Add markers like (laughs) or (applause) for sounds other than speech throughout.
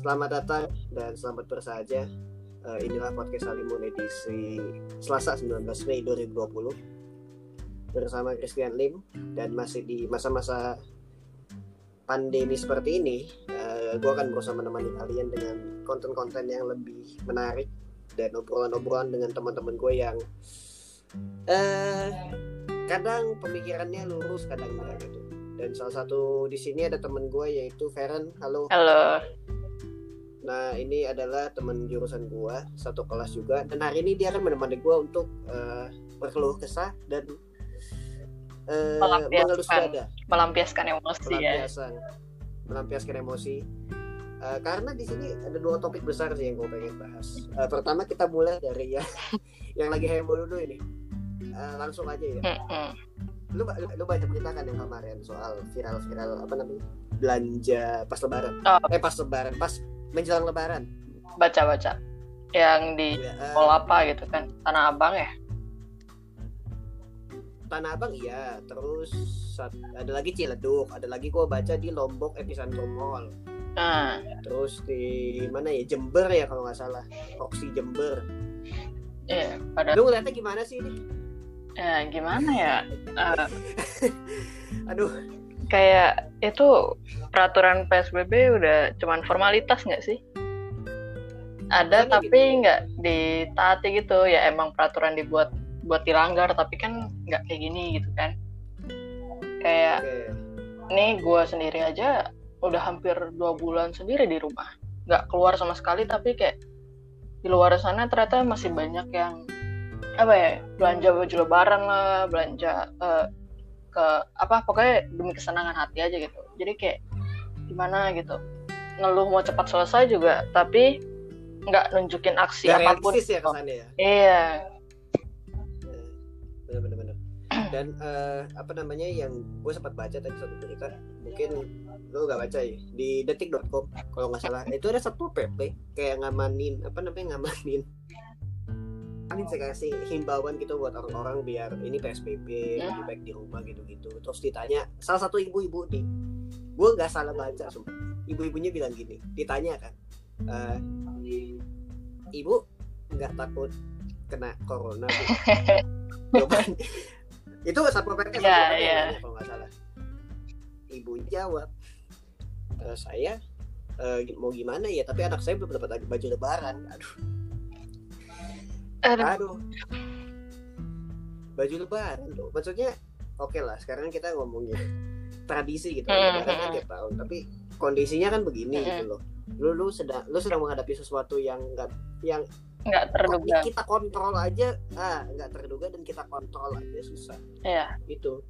selamat datang dan selamat bersahaja. Uh, inilah podcast Halimun edisi Selasa 19 Mei 2020 bersama Christian Lim dan masih di masa-masa pandemi seperti ini, uh, gue akan berusaha menemani kalian dengan konten-konten yang lebih menarik dan obrolan-obrolan dengan teman-teman gue yang uh, kadang pemikirannya lurus, kadang enggak gitu. Dan salah satu di sini ada temen gue yaitu Feren. Halo. Halo nah ini adalah teman jurusan gue satu kelas juga. Dan hari ini dia akan menemani gue untuk uh, berkeluh kesah dan uh, dada. Melampiaskan emosi melampiaskan ya. melampiaskan. Emosi. Uh, karena di sini ada dua topik besar sih yang gue pengen bahas. Uh, pertama kita mulai dari ya (laughs) yang lagi heboh dulu ini. Uh, langsung aja ya. Lu lu baca berita kan yang kemarin soal viral-viral apa namanya belanja pas lebaran. Oh. eh pas lebaran pas menjelang lebaran. Baca baca yang di ya, uh, apa gitu kan? Tanah abang ya? Tanah abang iya terus ada lagi ciledug ada lagi gua baca di lombok epicentrum mall. Ah. terus di mana ya? Jember ya kalau nggak salah. Roxy jember. Iya, pada... lu ngeliatnya gimana sih ini? Ya gimana ya? Uh, (laughs) aduh kayak itu peraturan psbb udah cuman formalitas nggak sih ada Bukan tapi gitu. nggak ditaati gitu ya emang peraturan dibuat buat dilanggar tapi kan nggak kayak gini gitu kan kayak okay. nih gue sendiri aja udah hampir dua bulan sendiri di rumah nggak keluar sama sekali tapi kayak di luar sana ternyata masih banyak yang apa ya belanja baju lebaran lah belanja uh, ke apa pokoknya demi kesenangan hati aja gitu. Jadi kayak gimana gitu. Ngeluh mau cepat selesai juga tapi nggak nunjukin aksi Gak apa pun. ya kesannya ya? Iya. Benar-benar dan uh, apa namanya yang gue sempat baca tadi satu berita mungkin lo gak baca ya di detik.com kalau nggak salah. Itu ada satu pp kayak ngamanin apa namanya ngamanin ini saya kasih himbauan gitu buat orang-orang biar ini PSBB ya. lebih baik di rumah gitu-gitu. Terus ditanya salah satu ibu-ibu nih gue nggak salah baca sumpah ibu-ibunya bilang gini ditanya kan uh, ibu nggak takut kena corona bu? (laughs) Jawaban itu satu pp ya, ya. kalau nggak salah. Ibu jawab e, saya uh, mau gimana ya tapi anak saya belum dapat baju lebaran. Aduh Aduh. Aduh. Baju lebaran loh. Maksudnya oke okay lah, sekarang kita ngomongin tradisi gitu. Lebaran kan tiap tahun, tapi kondisinya kan begini gitu loh. Lu lu sedang lu sedang menghadapi sesuatu yang enggak yang nggak terduga kita kontrol aja ah nggak terduga dan kita kontrol aja susah iya itu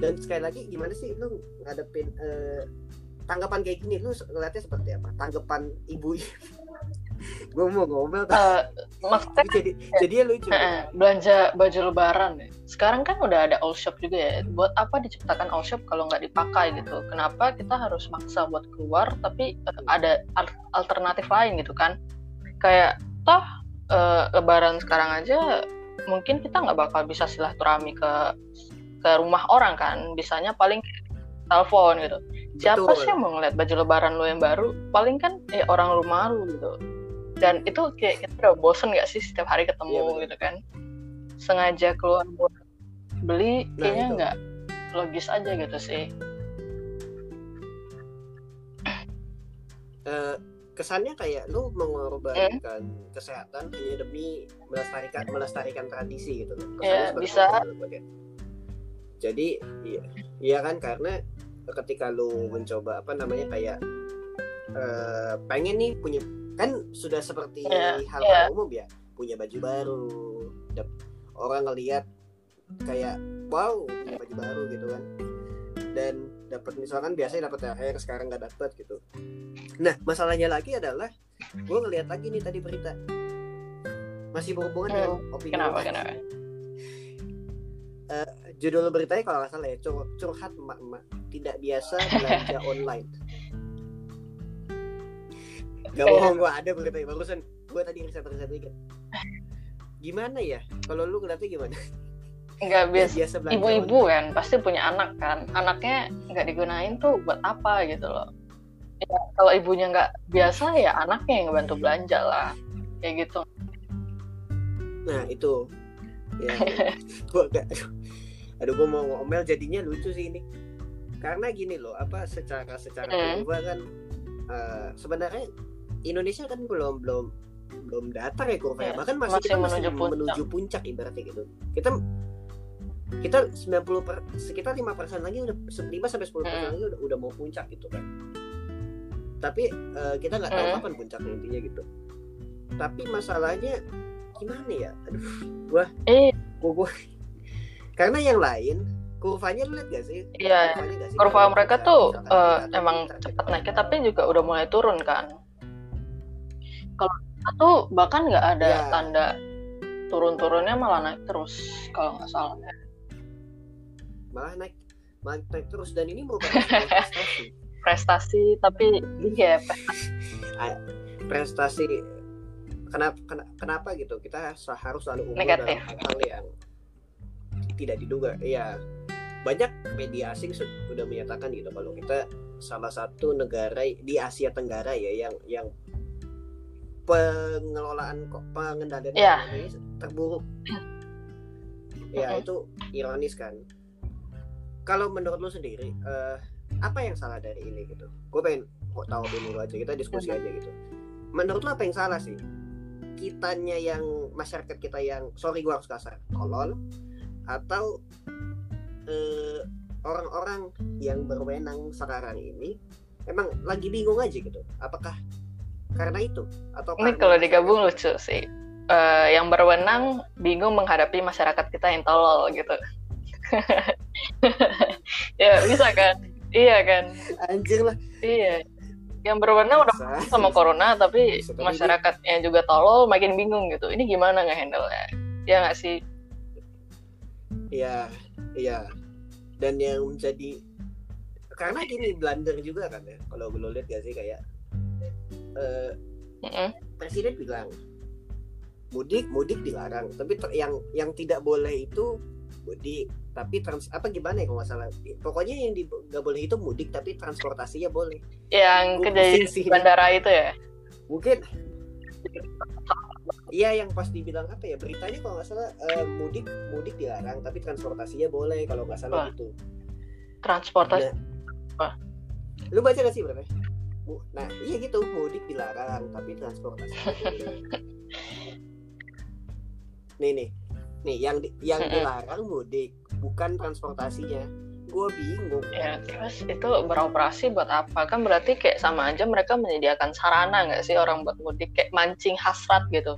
dan sekali lagi gimana sih lu ngadepin uh, tanggapan kayak gini lu ngeliatnya seperti apa tanggapan ibu gue mau ngomel uh, maksudnya (laughs) jadi jadi ya lucu uh, belanja baju lebaran ya. Sekarang kan udah ada all shop juga ya. Buat apa diciptakan all shop kalau nggak dipakai gitu? Kenapa kita harus maksa buat keluar tapi uh, ada alternatif lain gitu kan? Kayak toh uh, lebaran sekarang aja mungkin kita nggak bakal bisa silaturahmi ke ke rumah orang kan? Bisanya paling telepon gitu. Siapa Betul. sih yang mau ngeliat baju lebaran lo yang baru? Paling kan ya orang rumah lu gitu dan itu kayak kita udah bosen gak sih setiap hari ketemu iya, gitu kan? Sengaja keluar buat beli nah, kayaknya nggak logis aja gitu sih. Uh, kesannya kayak lu mengorbankan hmm? kesehatan hanya demi melestarikan melestarikan tradisi gitu loh ya, bisa. jadi iya iya kan? Karena ketika lu mencoba apa namanya kayak uh, pengen nih punya kan sudah seperti yeah, hal yeah. umum ya punya baju baru orang ngelihat kayak wow punya baju baru gitu kan. Dan dapat misalkan biasanya dapat THR sekarang nggak dapat gitu. Nah masalahnya lagi adalah gue ngelihat lagi nih tadi berita. Masih berhubungan hmm, dengan opini kenapa kenapa? Uh, judul beritanya kalau nggak salah ya cur curhat emak-emak. Tidak biasa belanja online Gak bohong gue ada berita barusan gue tadi riset riset dikit. Gimana ya? Kalau lu ngeliatnya gimana? Enggak biasa. biasa Ibu-ibu kan pasti punya anak kan. Anaknya nggak digunain tuh buat apa gitu loh. ya, kalau ibunya nggak biasa ya anaknya yang bantu belanja lah kayak gitu nah itu ya (laughs) gua agak aduh gua mau ngomel jadinya lucu sih ini karena gini loh apa secara secara Hmm. kan eh, sebenarnya Indonesia kan belum belum belum datar ya kurvanya Ya, bahkan masih, masih kita masih menuju puncak. menuju puncak ibaratnya gitu. Kita kita 90 per, sekitar lima persen lagi udah 5 sampai 10 persen Hmm. lagi udah, udah mau puncak gitu kan. Tapi eh, kita nggak tahu Hmm. kapan puncaknya intinya gitu. Tapi masalahnya gimana ya? Aduh gua eh. Gua, gua. Karena yang lain kurvanya lu lihat gak sih? Iya, Kurvanya sih? kurva mereka tuh kita- emang cepat naiknya tapi juga udah mulai turun kan kalau tuh bahkan nggak ada Ya. tanda turun-turunnya malah naik terus kalau nggak salah. Malah naik malah naik terus. Dan ini merupakan (laughs) prestasi. Prestasi tapi iya prestasi kenapa kena- kenapa gitu? Kita harus selalu unggul Negatif. dalam hal-hal yang tidak diduga. Ya banyak media asing su- sudah menyatakan gitu kalau kita salah satu negara di Asia Tenggara ya yang yang pengelolaan kok pengendalian Iya. ekonomi terburuk. Ya Mm-mm. itu ironis kan. Kalau menurut lu sendiri eh, apa yang salah dari ini gitu? Gue pengen kok tahu dulu aja kita diskusi aja gitu. Menurut lu apa yang salah sih? Kitanya yang masyarakat kita yang sorry gue harus kasar tolol atau eh, orang-orang yang berwenang sekarang ini emang lagi bingung aja gitu. Apakah karena itu atau ini kalau digabung lucu sih. Eh, yang berwenang bingung menghadapi masyarakat kita yang tolol gitu. (laughs) Ya bisa kan? Iya kan? Anjir lah. Iya. Yang berwenang udah Bisa. sama corona tapi Bisa, masyarakatnya juga tolol makin bingung gitu. Ini gimana nggak handle ya ya nggak sih? Iya, iya. Dan yang menjadi karena gini blunder juga kan ya. Kalau lo lihat gak sih kayak eh, Mm-mm. presiden bilang mudik mudik dilarang, tapi ter- yang yang tidak boleh itu mudik, tapi trans apa gimana ya kalau nggak salah. Pokoknya yang di- nggak boleh itu mudik, tapi transportasinya boleh. yang di bandara itu ya Mungkin Iya yang pas dibilang apa ya beritanya kalau nggak salah eh, mudik mudik dilarang tapi transportasinya boleh kalau nggak salah Wah. gitu. transportasi lu baca gak sih berapa Bu- nah iya gitu mudik dilarang tapi transportasi (laughs) nih nih nih yang di- yang dilarang mudik bukan transportasinya. Gue bingung. Ya terus itu beroperasi buat apa? Kan berarti kayak sama aja mereka menyediakan sarana nggak sih orang buat mudik? Kayak mancing hasrat gitu.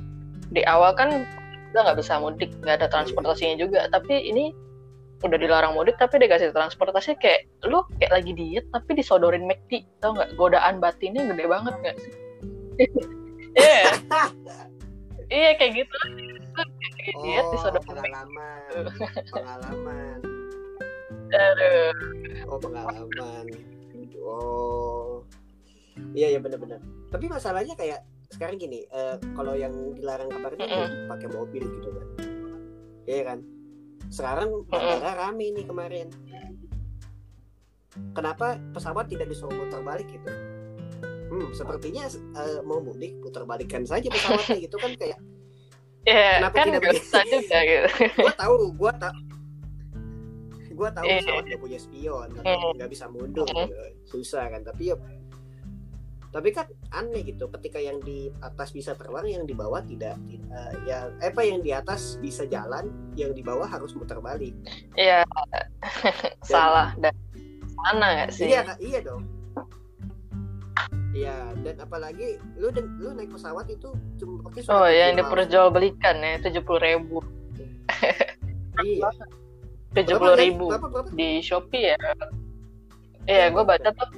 Di awal kan udah nggak bisa mudik nggak ada transportasinya juga. Tapi ini udah dilarang mudik tapi dikasih transportasi kayak lu kayak lagi diet tapi disodorin McD tau nggak? Godaan batinnya gede banget nggak sih? (laughs) Iya. (laughs) Iya kayak gitu. Kayak diet oh disodorin McD. pengalaman. Pengalaman. Aduh. oh pengalaman. Oh. Iya ya benar-benar tapi masalahnya kayak sekarang gini eh, kalau yang dilarang kabarnya Mm-mm. pakai mobil gitu kan. Iya kan sekarang bandara rame nih kemarin kenapa pesawat tidak disuruh putar balik gitu hmm sepertinya eh, mau mudik putar balikan saja pesawatnya gitu kan kayak (laughs) ya Kenapa kan tidak bisa juga gitu (laughs) gua tahu gua tak gua tahu Iya. pesawat gak punya spion Hmm. nggak bisa mundur gitu. susah kan tapi ya tapi kan aneh gitu ketika yang di atas bisa terbang yang di bawah tidak tidak ya eh, apa yang di atas bisa jalan yang di bawah harus muter balik. Iya, (laughs) salah. Dan sana nggak sih? iya iya dong. Iya dan apalagi lu den- lu naik pesawat itu cuma pakai Oh, yang diperjualbelikan ya tujuh puluh ribu, iya. Tujuh puluh ribu. Berapa berapa? Di Shopee ya. Iya, gue baca. tuh,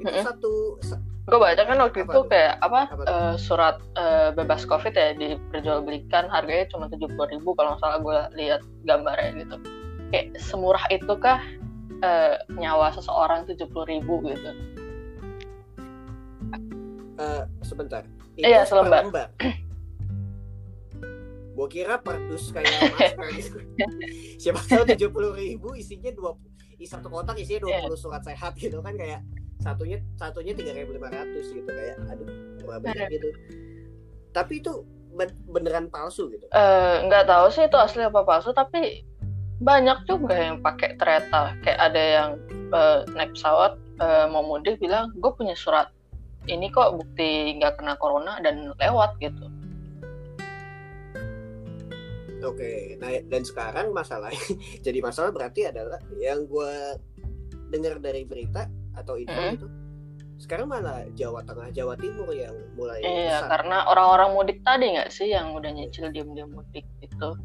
itu Mm-mm. satu sa- gue baca kan waktu Apa itu tuh? kayak apa Apa eh, surat eh, bebas COVID ya diperjualbelikan harganya cuma tujuh puluh ribu kalau nggak salah gue lihat gambarnya gitu. Kayak semurah itu kah eh, nyawa seseorang tujuh puluh ribu gitu? Eh, sebentar. Iya, per selembar. lembar. Gua kira perdus kayak masker. (laughs) Siapa tahu tujuh puluh ribu isinya dua satu kotak isinya 20 Iya. surat sehat gitu kan kayak satunya satunya tiga ribu lima ratus gitu kayak aduh berapa banyak gitu. Tapi itu ben- beneran palsu gitu? Eh, nggak tahu sih itu asli apa palsu tapi banyak juga yang pakai kereta. Kayak ada yang eh, naik pesawat eh, mau mudik bilang gue punya surat ini kok bukti nggak kena corona dan lewat gitu. Oke, nah dan sekarang masalah (laughs) jadi masalah berarti adalah yang gue dengar dari berita atau info Mhm. itu sekarang malah Jawa Tengah, Jawa Timur yang mulai iya besar. karena orang-orang mudik tadi nggak sih yang udah nyicil diam-diam mudik gitu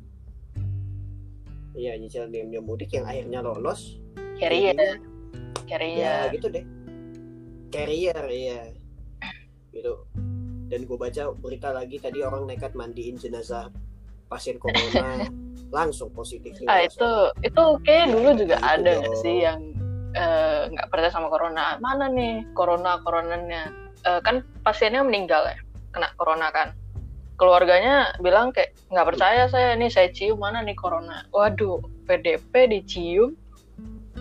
Iya nyicil diam mudik yang akhirnya lolos. carrier ya carrier gitu deh. Carrier ya, gitu. Dan gue baca berita lagi tadi orang nekat mandiin jenazah pasien corona (laughs) langsung positif. ah itu itu kayak dulu juga Gitu ada nggak sih yang eh, nggak percaya sama corona. Mana nih corona coronanya Eh, kan pasiennya meninggal ya kena corona kan. Keluarganya bilang kayak nggak percaya saya nih saya cium mana nih corona? Waduh PDP dicium?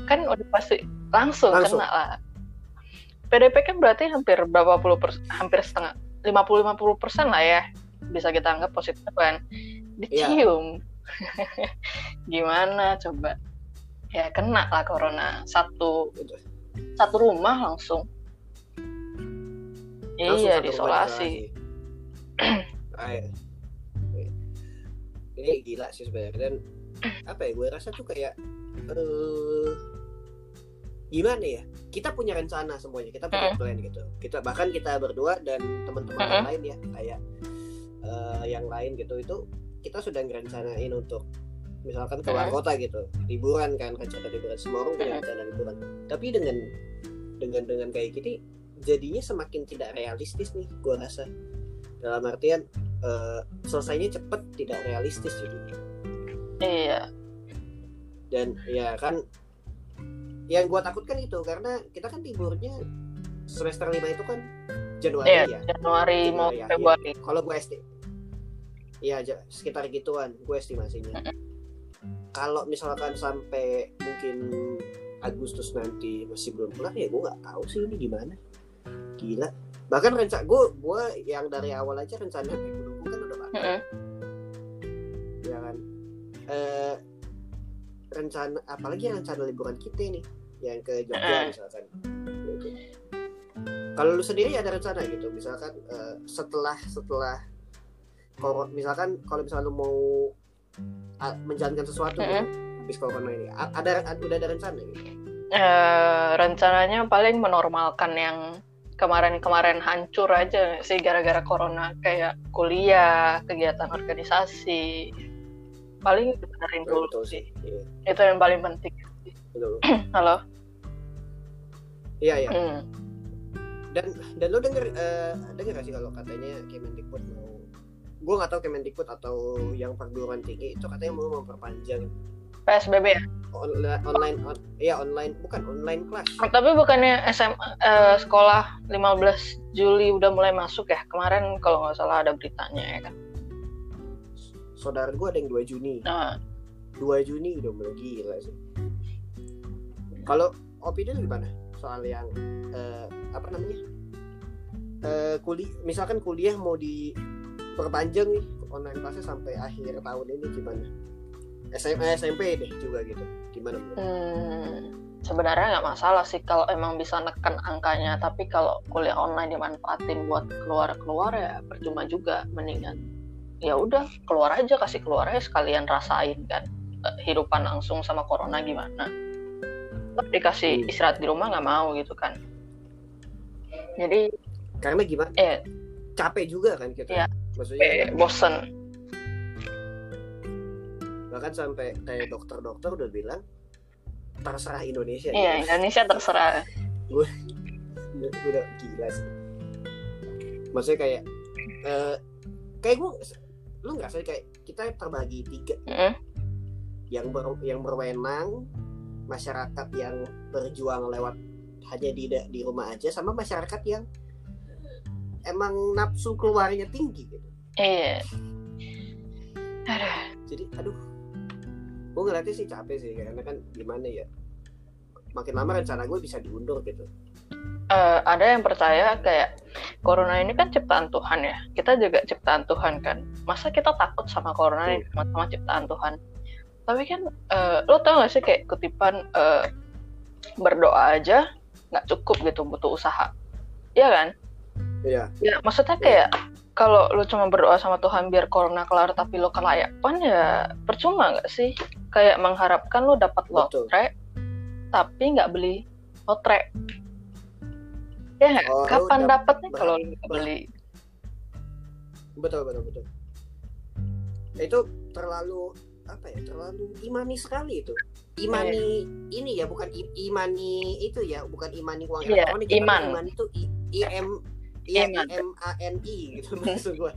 Kan udah pasti langsung, Langsung. kena lah PDP kan berarti hampir berapa puluh persen, hampir setengah 50-50 persen lah ya bisa kita anggap positif kan. Dicium. (laughs) Gimana coba ya kena lah corona. Satu Gitu. satu rumah langsung. Langsung iya diisolasi. iya. Ini gila sih sebenarnya. Dan apa ya gue rasa tuh kayak eh gimana ya? Kita punya rencana semuanya. Kita punya Mm-mm. plan gitu. Kita bahkan kita berdua dan teman-teman Mm-mm. yang lain ya. Kayak eh, yang lain gitu. Itu kita sudah ngerencanain untuk misalkan keluar Mm-mm. kota gitu liburan kan rencana liburan semua orang punya Mm-mm. rencana liburan. Tapi dengan dengan dengan kayak gini jadinya semakin tidak realistis nih gue rasa. Dalam artian eh, selesainya cepet tidak realistis gitu iya. Dan ya kan yang gua takutkan itu karena kita kan liburnya semester 5 itu kan Januari iya ya. Januari mau akhir. Februari. Kalau gue esti ya sekitar gituan gue estimasinya kalau misalkan sampai mungkin Agustus nanti masih belum pulang ya gue nggak tahu sih ini gimana gila bahkan rencana gue gue yang dari awal aja rencana naik gunung kan udah batal Mm-mm. ya kan eh rencana apalagi rencana liburan kita nih yang ke Jogja Eh. misalkan Gitu. kalau lu sendiri ada rencana gitu misalkan eh, setelah setelah kor- misalkan kalau misalnya lu mau menjalankan sesuatu gitu, Mm-mm. habis corona ini. Ada ada- udah ada rencana gitu? Eh, rencananya paling menormalkan yang kemarin-kemarin hancur aja sih gara-gara corona. Kayak kuliah kegiatan organisasi. Paling benerin dulu Betul sih. Iya, itu yang paling penting. Betul. (clears throat) halo? Iya iya. Hmm. dan dan lu denger eh, denger gak sih kalau katanya Kemendikbud mau gue nggak tahu Kemendikbud atau yang perguruan tinggi itu katanya mau memperpanjang. PSBB ya? Online online on, ya online bukan online kelas tapi bukannya SMA eh, sekolah 15 Juli udah mulai masuk ya? Kemarin kalau nggak salah ada beritanya ya kan? Saudara gue ada yang 2 Juni. Nah. 2 Juni udah mulai gila sih. Kalau opini gimana soal yang eh, apa namanya? Eh kuliah misalkan kuliah mau diperpanjang nih online kelasnya sampai akhir tahun ini gimana? SMA SMP deh juga gitu. Gimana? Hmm, sebenarnya nggak masalah sih kalau emang bisa neken angkanya tapi kalau kuliah online dimanfaatin buat keluar keluar ya percuma juga mendingan ya udah keluar aja kasih keluar aja sekalian rasain kan eh, hidupan langsung sama corona gimana. Tapi dikasih Hmm. istirahat di rumah nggak mau gitu kan. Jadi karena gimana? Eh. Capek juga kan kita. Iya. Maksudnya eh, bosen. Bahkan sampai kayak dokter-dokter udah bilang terserah Indonesia iya gitu. Indonesia terserah. Udah, udah gila sih. Maksudnya kayak eh kayak gue lu nggak sih kayak kita terbagi tiga. Mm-mm. yang ber, yang berwenang masyarakat yang berjuang lewat hanya di di rumah aja sama masyarakat yang emang nafsu keluarnya tinggi gitu iya Aduh, jadi aduh gue ngeliatnya sih capek sih karena kan gimana ya makin lama rencana gue bisa diundur gitu uh, ada yang percaya kayak corona ini kan ciptaan Tuhan ya. Kita juga ciptaan Tuhan kan. Masa kita takut sama corona ini sama ciptaan Tuhan? Tapi kan uh, lo tau gak sih kayak kutipan uh, berdoa aja nggak cukup gitu butuh usaha. Iya kan? Iya. Ya maksudnya kayak kalau lo cuma berdoa sama Tuhan biar corona kelar tapi lo kelayapan ya percuma nggak sih? Kayak mengharapkan lo dapat lotre tapi nggak beli lotre. Ya oh, kapan dapatnya kalau nggak beli? Betul betul betul. Itu terlalu apa ya terlalu imani sekali itu. Imani yeah. ini ya bukan imani itu ya bukan imani uang yeah, elektronik iman. imani itu i, i m i m a n i gitu (laughs) maksud gue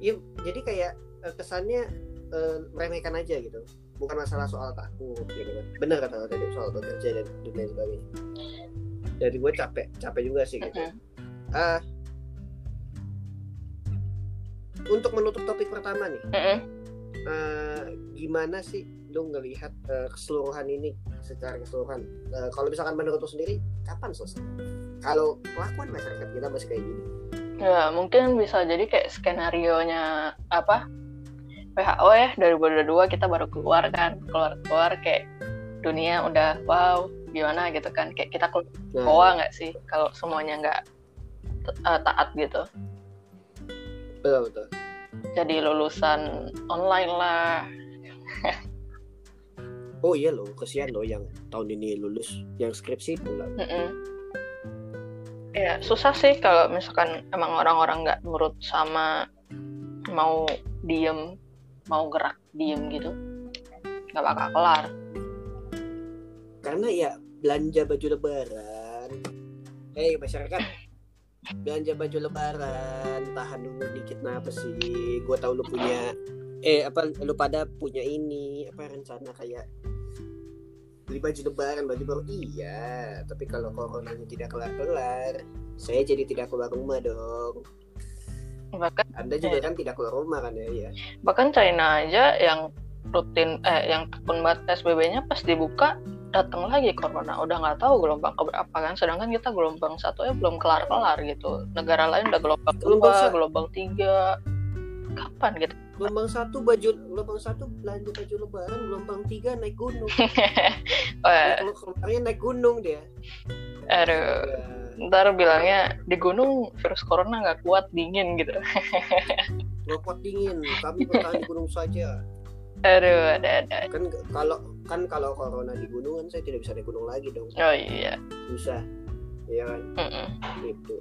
ya, jadi kayak eh, kesannya uh, meremehkan aja gitu. Bukan masalah soal takut gitu kan. Bener kata tadi soal bekerja dan dan lain sebagainya. Jadi gue capek capek juga sih gitu. Uh, untuk menutup topik pertama nih. Uh, gimana sih lu ngelihat uh, keseluruhan ini secara keseluruhan. Uh, kalau misalkan menurut lu sendiri kapan selesai? Kalau kelakuan masyarakat kita masih kayak gini. Ya mungkin bisa jadi kayak skenario nya apa WHO ya 2022 kita baru keluar kan keluar keluar kayak dunia udah wow gimana? gitu kan. Kayak kita keluar nah. nggak sih kalau semuanya nggak uh, taat gitu? Betul betul. Jadi lulusan online lah (laughs) oh iya loh kesian loh yang tahun ini lulus yang skripsi pula mm -mm. ya susah sih kalau misalkan emang orang-orang nggak nurut sama mau diem mau gerak diem gitu. Nggak bakal kelar. Karena ya belanja baju lebaran. Hei masyarakat belanja baju lebaran. Tahan dulu dikit apa sih? Gue tahu lu punya eh apa lu pada punya ini apa rencana kayak beli baju lebaran baju baru. Iya tapi kalau coronanya tidak kelar kelar saya jadi tidak keluar rumah dong. Bahkan anda juga ya. kan tidak keluar rumah kan ya iya. Bahkan China aja yang rutin eh yang akun SBB-nya pas dibuka datang lagi corona. Udah nggak tahu gelombang keberapa kan sedangkan kita gelombang satu ya belum kelar kelar gitu. Negara lain udah gelombang gelombang dua gelombang tiga. Kapan gitu gelombang satu baju gelombang satu belanja baju lebaran gelombang tiga naik gunung (laughs) kalau kemarin naik gunung dia aduh ya. ntar bilangnya di gunung virus corona nggak kuat dingin gitu (laughs) nggak kuat dingin kami bertahan di gunung saja Aduh, ada ada. Kan kalau kan kalau corona di gunungan saya tidak bisa naik gunung lagi dong. Oh iya. Susah. Iya kan? Mm -mm. Gitu.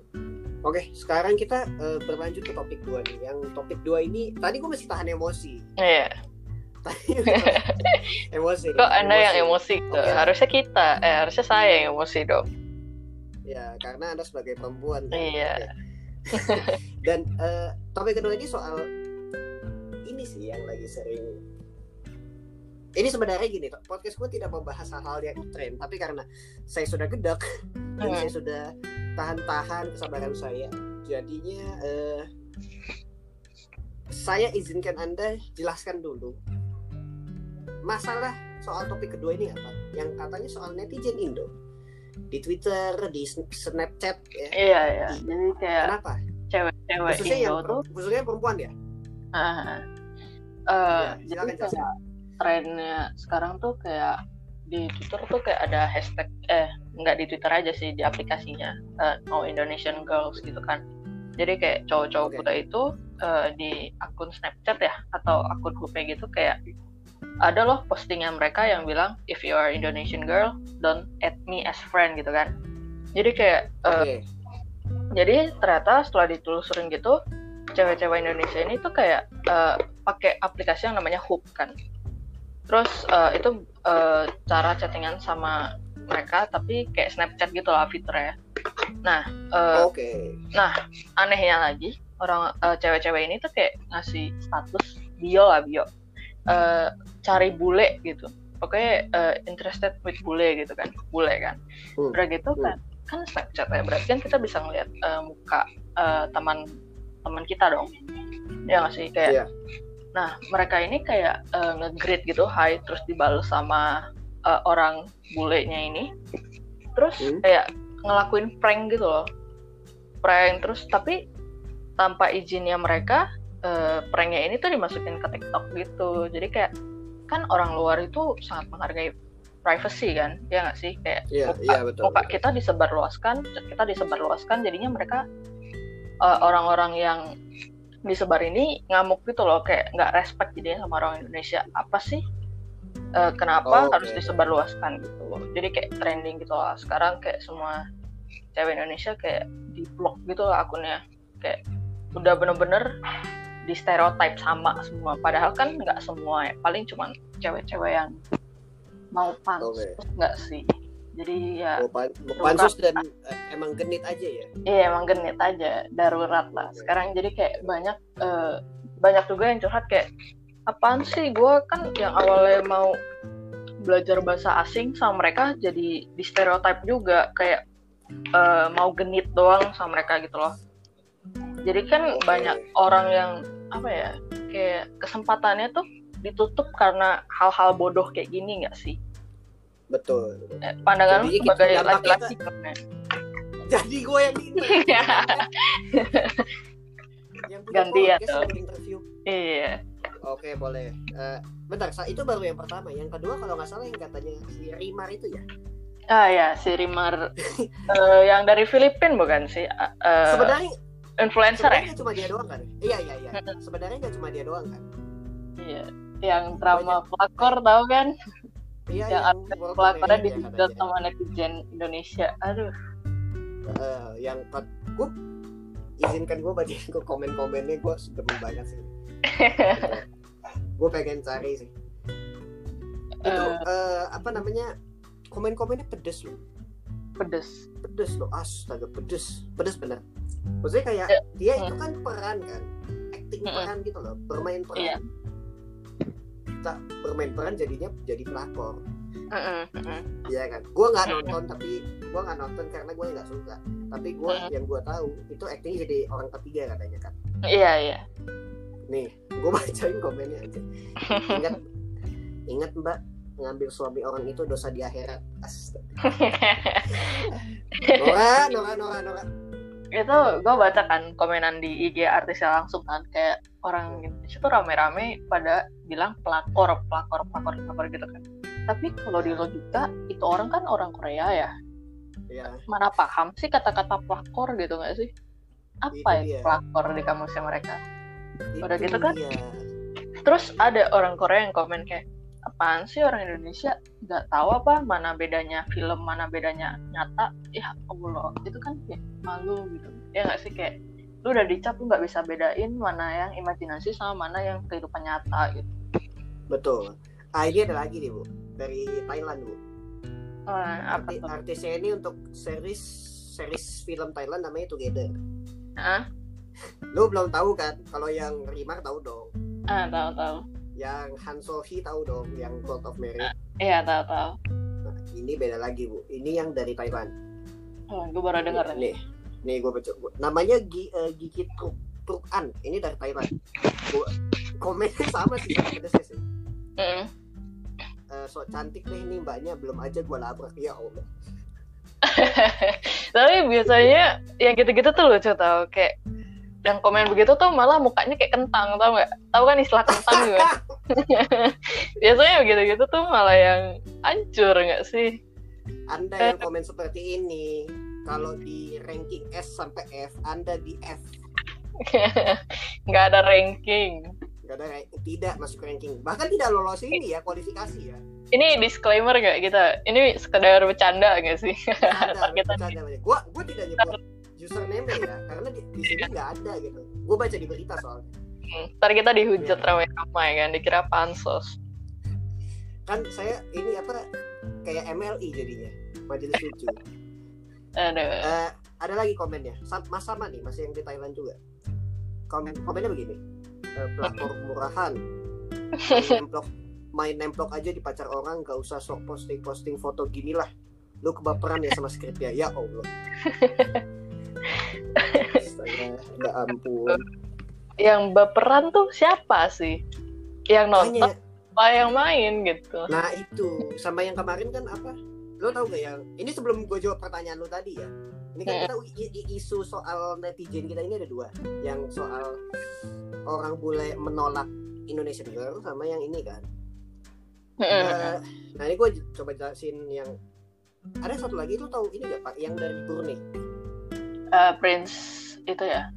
Oke, sekarang kita uh, berlanjut ke topik dua nih. Yang topik dua ini tadi gue masih tahan emosi. Iya. (laughs) emosi. Kok anda emosi. yang emosi tuh? Okay. Harusnya kita, eh harusnya saya yang emosi dong. Ya, karena anda sebagai perempuan. Iya. (laughs) Dan uh, topik kedua ini soal ini sih yang lagi sering ini sebenarnya gini podcast gue tidak membahas hal-hal yang tren tapi karena saya sudah gedek (laughs) dan hmm. saya sudah tahan-tahan kesabaran saya jadinya uh, saya izinkan anda jelaskan dulu masalah soal topik kedua ini apa. Yang katanya soal netizen Indo. Di Twitter di Snapchat ya. Iya iya. Jadi kayak kenapa? cewek-cewek khususnya Indo yang, tuh. khususnya perempuan ya? Uh, uh, ya, jadi kayak trennya sekarang tuh kayak di Twitter tuh kayak ada hashtag eh nggak di Twitter aja sih di aplikasinya uh, No Indonesian Girls gitu kan jadi kayak cowok-cowok okay. itu uh, di akun Snapchat ya atau akun HP gitu kayak ada loh postingan mereka yang bilang if you are Indonesian girl don't add me as friend gitu kan jadi kayak uh, okay. jadi ternyata setelah ditelusurin gitu cewek-cewek Indonesia ini tuh kayak uh, pakai aplikasi yang namanya Hoop kan terus uh, itu uh, cara chattingan sama mereka tapi kayak Snapchat gitu lah fiturnya nah uh, oke okay. nah anehnya lagi orang uh, cewek-cewek ini tuh kayak ngasih status bio lah bio uh, cari bule gitu pokoknya uh, interested with bule gitu kan bule kan hmm. udah gitu hmm. kan kan Snapchat ya berarti kan kita bisa ngeliat uh, muka uh, teman teman kita dong ya nggak sih kayak yeah. Nah, mereka ini kayak uh, nge-greet gitu, hai, terus dibalas sama uh, orang bulenya ini. Terus hmm? kayak ngelakuin prank gitu loh prank terus tapi tanpa izinnya mereka uh, pranknya ini tuh dimasukin ke TikTok gitu jadi kayak kan orang luar itu sangat menghargai privacy kan ya nggak sih kayak Iya, muka, iya, betul, muka betul. kita disebarluaskan kita disebarluaskan jadinya mereka uh, orang-orang yang disebar ini ngamuk gitu loh kayak nggak respect jadinya sama orang Indonesia. Apa sih? Uh, kenapa Oh, harus oke. disebarluaskan gitu loh? Jadi kayak trending gitu lah sekarang kayak semua cewek Indonesia kayak di blok gitu lah akunnya. Kayak udah bener-bener di stereotype sama semua. Padahal kan nggak semua ya. Paling cuman cewek-cewek yang mau pansus nggak sih jadi ya Mau, pan- mau pansus dan eh, emang genit aja ya? Iya emang genit aja darurat lah. Sekarang jadi kayak banyak eh, banyak juga yang curhat kayak apaan sih gue kan yang awalnya mau belajar bahasa asing sama mereka jadi di stereotype juga kayak eh, mau genit doang sama mereka gitu loh. Jadi kan Oke. banyak orang yang apa ya kayak kesempatannya tuh ditutup karena hal-hal bodoh kayak gini nggak sih betul. Eh, pandangan lu Jadi sebagai dampaknya laki-laki jadi gue yang ini. (laughs) Yang punya dong. yang interview. Iya. Oke boleh. Eh, bentar itu baru yang pertama. Yang kedua kalau nggak salah yang katanya si Rimar itu ya? Ah ya, si Rimar. Eh, yang dari Filipina bukan sih? Eh, sebenarnya influencer sebenarnya ya? cuma dia doang kan? Iya iya iya. Sebenarnya nggak cuma dia doang kan? Iya. Yang drama pelakor tahu kan? Iya yang pelakornya War di sama netizen Indonesia. Aduh. Eh, yang gue izinkan gue bacain ke komen-komennya gue sudah banyak sih (laughs) gue pengen cari sih itu Eh. eh, apa namanya komen-komennya pedes loh Pedes. pedes loh astaga pedes pedes bener maksudnya kayak Ya. dia itu Hmm. kan peran kan acting Hmm. peran gitu loh bermain peran Iya. Tak bermain peran jadinya jadi pelakor. Mm-mm, mm-mm. Iya kan? Gue nggak nonton tapi gue nggak nonton karena gue nggak suka. Tapi gue yang gue tahu itu acting jadi orang ketiga katanya kan. Iya iya. nih gue (laughs) bacain komennya aja. Ingat ingat mbak ngambil suami orang itu dosa di akhirat. Astaga. (laughs) Nora Nora Nora Nora itu gue baca kan komenan di IG artisnya langsung kan kayak orang Indonesia tuh rame-rame pada bilang pelakor pelakor pelakor pelakor gitu kan tapi kalau di logika itu orang kan orang Korea ya ya mana paham sih kata-kata pelakor gitu nggak sih apa Itu itu dia. pelakor di kamusnya mereka Udah itu gitu kan? dia. terus ada orang Korea yang komen kayak apaan sih orang Indonesia? Nggak tahu apa mana bedanya film mana bedanya nyata. Ya Allah. Itu kan kayak malu gitu. Ya nggak sih? Kayak lu udah dicap lu nggak bisa bedain mana yang imajinasi sama mana yang kehidupan nyata gitu. Betul. Ah ini ada lagi nih bu. Dari Thailand bu. Oh, Arti, artisnya ini untuk series series film Thailand namanya Together. Ah lu belum tahu kan? Kalau yang Rimar tahu dong. Ah tahu tahu yang Han So Hee tahu dong yang Plot of Merit. Iya tahu tahu. Nah, ini beda lagi bu. Ini yang dari Thailand oh, gue baru dengar nih nih nih gue baca namanya Gi, eh, Gigi Truk Truk An ini dari Thailand gua, komennya sama sih sama pedesnya sih. Eh, so cantik deh ini mbaknya. Belum aja gue labrak. Ya Allah. (laughs) Tapi biasanya yang gitu-gitu tuh lucu tau. Kayak yang komen begitu tuh malah mukanya kayak kentang tau nggak? Tahu kan istilah kentang juga (laughs) (laughs) biasanya begitu-gitu tuh malah yang hancur nggak sih? Anda yang komen seperti ini kalau di ranking S sampai F anda di F. (laughs) Nggak ada ranking. Gak ada tidak masuk ranking. Bahkan tidak lolos ini ya kualifikasi ya. Ini disclaimer nggak kita? Ini sekedar bercanda nggak sih? Ada kita bercanda. (laughs) Gue gue tidak nyebut username ya karena di, di sini nggak ada gitu. Gue baca di berita soalnya ntar kita dihujat Iya. ramai-ramai kan? Dikira pansos. Kan saya ini apa kayak MLI jadinya majelis lucu. Aduh. Eh, ada lagi komennya. Mas sama nih masih yang di Thailand juga. Komen komennya begini. Eh, pelakor murahan. Main nemplok main nemplok aja di pacar orang gak usah sok posting posting foto gini lah. Lu kebaperan ya sama skripnya. Ya allah. (laughs) Astaga, ya ampun yang baperan tuh siapa sih? Yang nonton apa yang main gitu? Nah itu. Sama yang kemarin kan apa? Lo tau gak yang ini sebelum gue jawab pertanyaan lo tadi ya. Ini kan kita i- i- isu soal netizen kita ini ada dua. Yang soal orang bule menolak Indonesian Girl sama yang ini kan. Eh, nah ini gue coba jelasin yang ada satu lagi lo tau ini gak pak? Yang dari Brunei Eh, Prince itu ya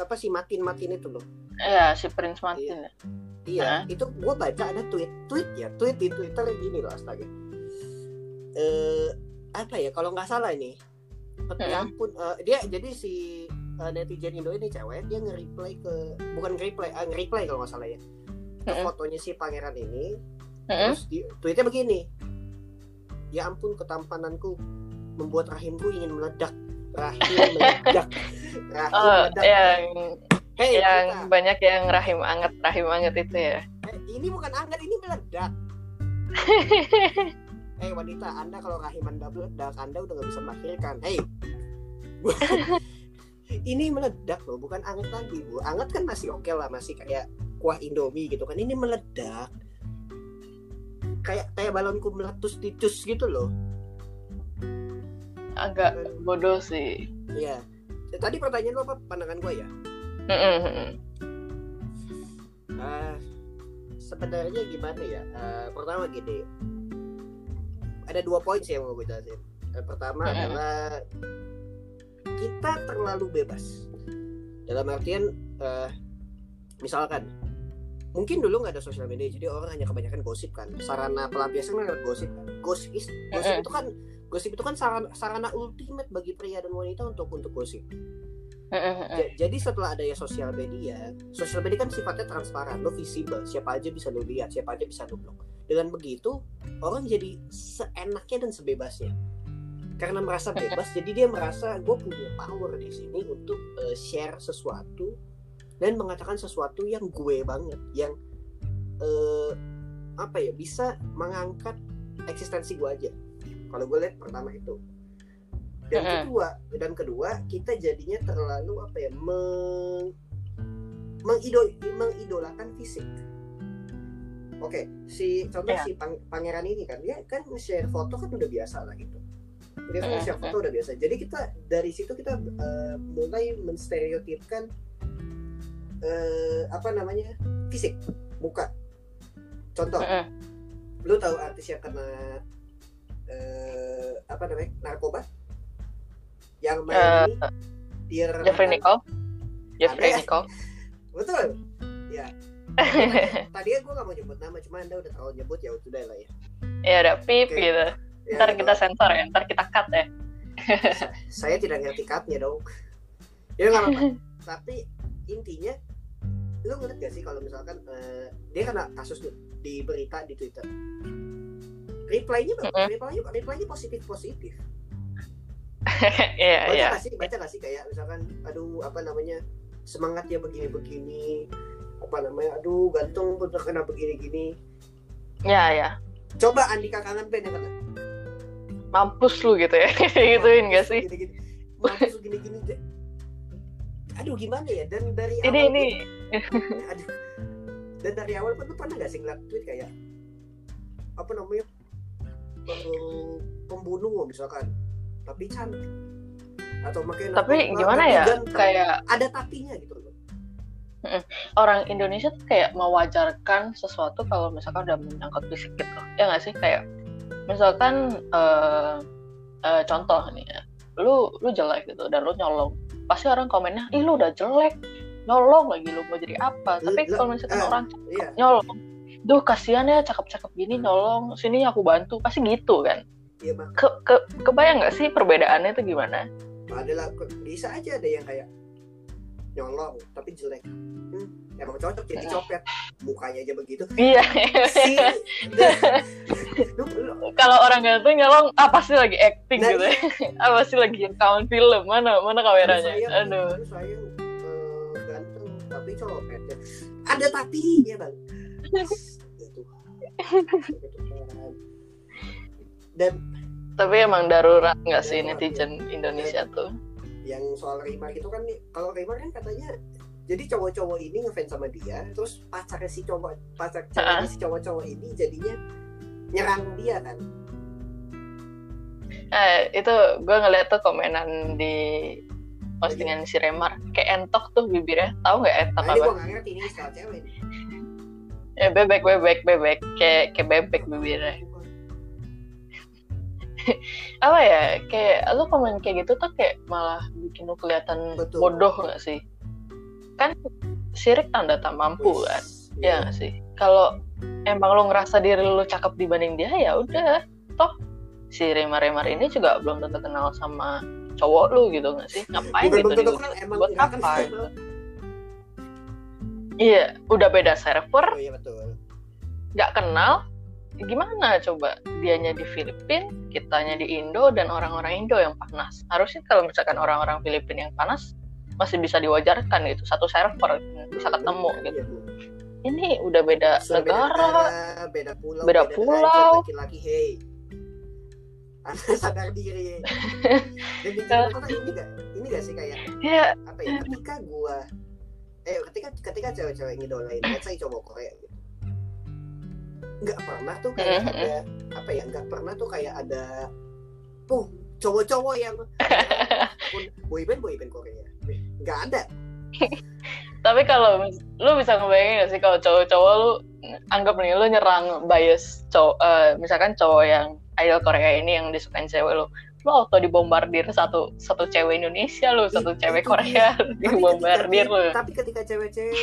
apa, sih Matin Matin itu loh Iya si Prince Martin ya. Iya, itu gue baca ada tweet, tweet ya, tweet di Twitter gini loh astaga. Eh apa ya kalau nggak salah ini, ya Hmm. ampun, eh, dia jadi si eh, netizen Indo ini cewek dia nge-reply ke bukan nge-reply, ah, nge-reply kalau nggak salah ya, ke Mm-mm. fotonya si pangeran ini, Mm-mm. terus di, tweetnya begini, ya ampun ketampananku membuat rahimku ingin meledak, rahim meledak, rahim Oh, meledak. yang Hei, yang Rita, banyak yang rahim anget rahim anget itu ya. eh, ini bukan anget, ini meledak. (laughs) Hei wanita, Anda kalau rahim Anda meledak, Anda udah gak bisa melahirkan. Hei, (laughs) ini meledak loh, bukan anget lagi bu. Anget kan masih oke lah, masih kayak kuah Indomie gitu kan. Ini meledak, kayak kayak balonku meletus titus gitu loh. Agak bodoh sih. Iya. Tadi pertanyaan lo apa pandangan gue ya? Mm-mm, mm-mm. Ah, sebenarnya gimana ya? Ah, pertama gini, ada dua poin sih yang mau gue jelasin. Yang pertama Mm-mm. adalah kita terlalu bebas. Dalam artian, eh, misalkan, mungkin dulu nggak ada sosial media, jadi orang hanya kebanyakan gosip kan. Sarana pelampiasan kan gosip. Gosip, gosip itu kan, gosip itu kan sarana, sarana ultimate bagi pria dan wanita untuk untuk gosip. Jadi setelah adanya sosial media, sosial media kan sifatnya transparan, lo visible, siapa aja bisa lo lihat, siapa aja bisa lo blok. Dengan begitu, orang jadi seenaknya dan sebebasnya. Karena merasa bebas, jadi dia merasa gue punya power di sini untuk eh, share sesuatu dan mengatakan sesuatu yang gue banget, yang eh, apa ya bisa mengangkat eksistensi gue aja. Kalau gue lihat pertama itu. Dan kedua, dan kedua kita jadinya terlalu apa ya meng mengido- mengidolakan fisik. Oke, si contoh Iya. si pang- pangeran ini kan dia kan nge-share foto kan udah biasa lah gitu. Dia kan nge-share foto udah biasa. Jadi kita dari situ kita eh, mulai menstereotipkan eh, apa namanya fisik, muka. Contoh, Mm-mm. lu tahu artis yang kena eh, apa namanya narkoba yang main Eh, ini Dear Jeffrey. Nicole. Jeffrey. Nicole. (laughs) betul ya (laughs) tadinya gue gak mau nyebut nama cuma anda udah terlalu nyebut ya udah lah ya, ya ada pip Oke. gitu. ya Ntar kita sensor ya, ntar kita cut ya. saya tidak ngerti cutnya dong ya nggak apa-apa (laughs) tapi intinya lu ngerti gak sih kalau misalkan eh, dia kena kasus di berita di twitter reply-nya Mm-mm. reply-nya reply-nya positif positif (laughs) Iya, baca iya. gak sih baca gak sih kayak misalkan aduh apa namanya semangat ya begini begini apa namanya aduh gantung udah kena begini gini Iya, iya. coba Andika kangen pen yang kena Mampus lu gitu ya. (laughs) Gituin gak sih? gini gini mampus gini gini aduh gimana ya dan dari Ini awal ini pun- (laughs) aduh dan dari awal pun lu pernah gak sih ngeliat tweet kayak apa namanya eh, pembunuh misalkan. Tapi cantik. Atau makanya tapi gimana ya? Kayak ada tapinya gitu loh. Orang Indonesia tuh kayak mewajarkan sesuatu kalau misalkan udah menyangkut fisik gitu. Ya nggak sih? Kayak misalkan eh eh, contoh nih ya. Lu lu jelek gitu dan lu nyolong. Pasti orang komennya ih lu udah jelek. Nyolong lagi lu mau jadi apa? Tapi kalau misalkan eh. orang iya. nyolong duh kasihan ya cakep-cakep gini nyolong sini aku bantu. Pasti gitu kan? Iya mah ke, ke kebayang nggak sih perbedaannya itu gimana? Adalah bisa aja ada yang kayak nyolong tapi jelek. Hmm, emang cocok jadi Hmm. copet. Mukanya aja begitu. Iya. Si (laughs) kalau orang ganteng nyolong ah pasti lagi acting Nah, gitu ya. (laughs) ah pasti lagi rekaman film. Mana mana kameranya? Sayang, aduh. aduh sayang. Eh, ganteng tapi copet ya. ada bang. Ya Tuhan. Ya Tuhan. dan tapi emang darurat nggak sih netizen Indonesia tuh? Yang soal Rima itu kan nih kalau Rima kan katanya jadi cowok-cowok ini ngefans sama dia terus pacarnya si cowok pacar ceweknya si cowok-cowok ini jadinya nyerang dia kan? Eh, itu gue ngeliat tuh komenan di postingan si Remar kayak entok tuh bibirnya. Tahu nggak entok nah, ini apa? gue gak ngerti ini style cewek. Ya bebek bebek bebek. Kayak kayak bebek bibirnya. (laughs) Apa ya? Kayak lu komen kayak gitu tuh kayak malah bikin lu kelihatan Betul. bodoh gak sih? Kan sirik tanda tak mampu Wih, kan? iya. ya gak sih? Kalau emang lu ngerasa diri lu cakep dibanding dia ya udah. Toh si remar-remar ini juga belum tentu kenal sama cowok lu gitu gak sih? Ngapain Bukan gitu kenal, emang buat apa? gitu iya udah beda server Oh iya betul. nggak kenal gimana coba dianya di Filipina kitanya di Indo dan orang-orang Indo yang panas harusnya kalau misalkan orang-orang Filipina yang panas masih bisa diwajarkan gitu satu server bisa ketemu gitu Iya, Bu. ini udah beda beda negara beda pulau, Beda derajat, pulau. laki-laki, hey. Sadar diri. (laughs) Dan di ini gak, ini gak sih kayak ya apa ya? Ketika gua, eh ketika ketika cewek-cewek ngidolain, let's say cowok Korea gitu, nggak pernah tuh kayak (laughs) ada apa ya? Nggak pernah tuh kayak ada, tuh cowok-cowok yang (laughs) pun boyband boyband Korea, nggak ada. (laughs) tapi kalau lu bisa ngebayangin gak sih kalau cowok-cowok lu anggap nih lu nyerang bias cowok eh, misalkan cowok yang idol Korea ini yang disukain cewek lu lu auto dibombardir satu satu cewek Indonesia lu satu Itu cewek dia. Korea (laughs) Tapi dibombardir ketika, lu. tapi ketika cewek-cewek